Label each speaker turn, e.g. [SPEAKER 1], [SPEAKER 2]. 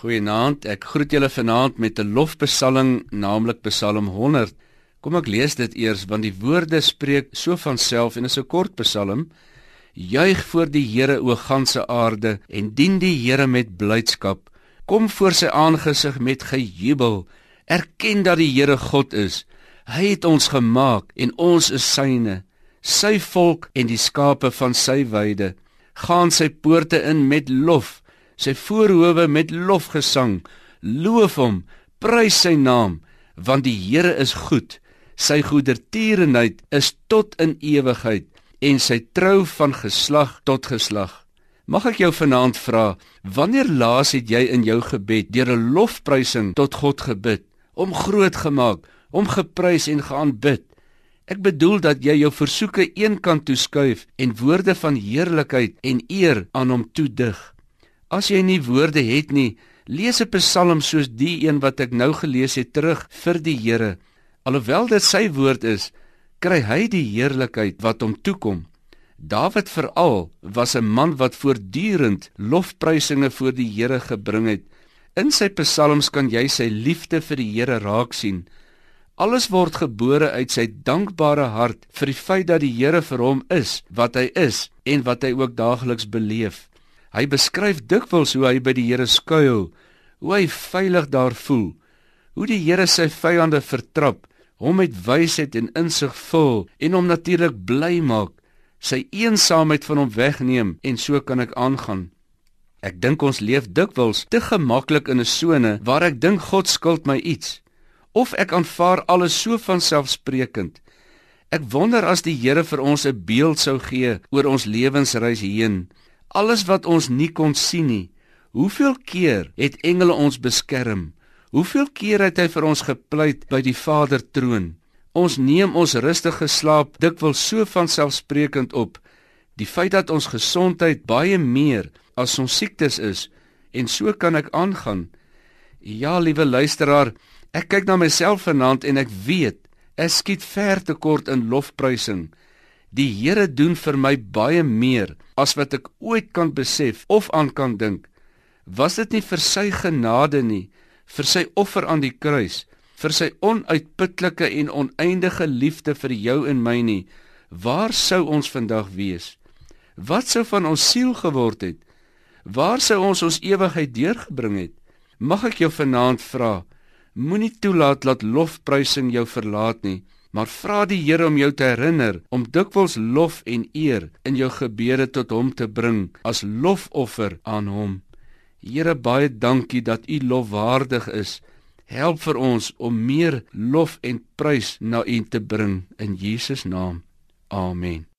[SPEAKER 1] Goeienaand. Ek groet julle vanaand met 'n lofbesalling, naamlik Psalm 100. Kom ek lees dit eers want die woorde spreek so van self en is 'n kort psalm. Juig voor die Here o ganse aarde en dien die Here met blydskap. Kom voor sy aangesig met gejubel. Erken dat die Here God is. Hy het ons gemaak en ons is syne, sy volk en die skape van sy weide. Gaan sy poorte in met lof sy voorhoewe met lofgesang. Loof hom, prys sy naam, want die Here is goed. Sy goedertierenheid is tot in ewigheid en sy trou van geslag tot geslag. Mag ek jou vanaand vra, wanneer laas het jy in jou gebed deur 'n lofprysing tot God gebid, om groot gemaak, om geprys en geaanbid? Ek bedoel dat jy jou versoeke eenkant toe skuif en woorde van heerlikheid en eer aan hom toedig. As jy nie woorde het nie, lees 'n Psalm soos die een wat ek nou gelees het terug vir die Here. Alhoewel dit sy woord is, kry hy die heerlikheid wat hom toekom. Dawid veral was 'n man wat voortdurend lofprysinge voor die Here gebring het. In sy psalms kan jy sy liefde vir die Here raak sien. Alles word gebore uit sy dankbare hart vir die feit dat die Here vir hom is wat hy is en wat hy ook daagliks beleef. Hy beskryf dikwels hoe hy by die Here skuil, hoe hy veilig daar voel, hoe die Here sy vyande vertrap, hom met wysheid en insig vul en hom natuurlik bly maak, sy eensaamheid van hom wegneem en so kan ek aangaan. Ek dink ons leef dikwels te gemaklik in 'n sone waar ek dink God skuld my iets of ek aanvaar alles so van selfsprekend. Ek wonder as die Here vir ons 'n beeld sou gee oor ons lewensreis hierheen alles wat ons nie kon sien nie. Hoeveel keer het engele ons beskerm? Hoeveel keer het hy vir ons gepleit by die Vader troon? Ons neem ons rustige slaap dikwels so vanselfsprekend op. Die feit dat ons gesondheid baie meer as ons siektes is en so kan ek aangaan. Ja, liewe luisteraar, ek kyk na myself vanaand en ek weet ek skiet ver te kort in lofprysing. Die Here doen vir my baie meer as wat ek ooit kan besef of aan kan dink. Was dit nie vir sy genade nie, vir sy offer aan die kruis, vir sy onuitputlike en oneindige liefde vir jou en my nie, waar sou ons vandag wees? Wat sou van ons siel geword het? Waar sou ons ons ewigheid deurgebring het? Mag ek jou vanaand vra, moenie toelaat dat lofprysing jou verlaat nie maar vra die Here om jou te herinner om dikwels lof en eer in jou gebede tot hom te bring as lofoffer aan hom. Here baie dankie dat u lofwaardig is. Help vir ons om meer lof en prys na u te bring in Jesus naam. Amen.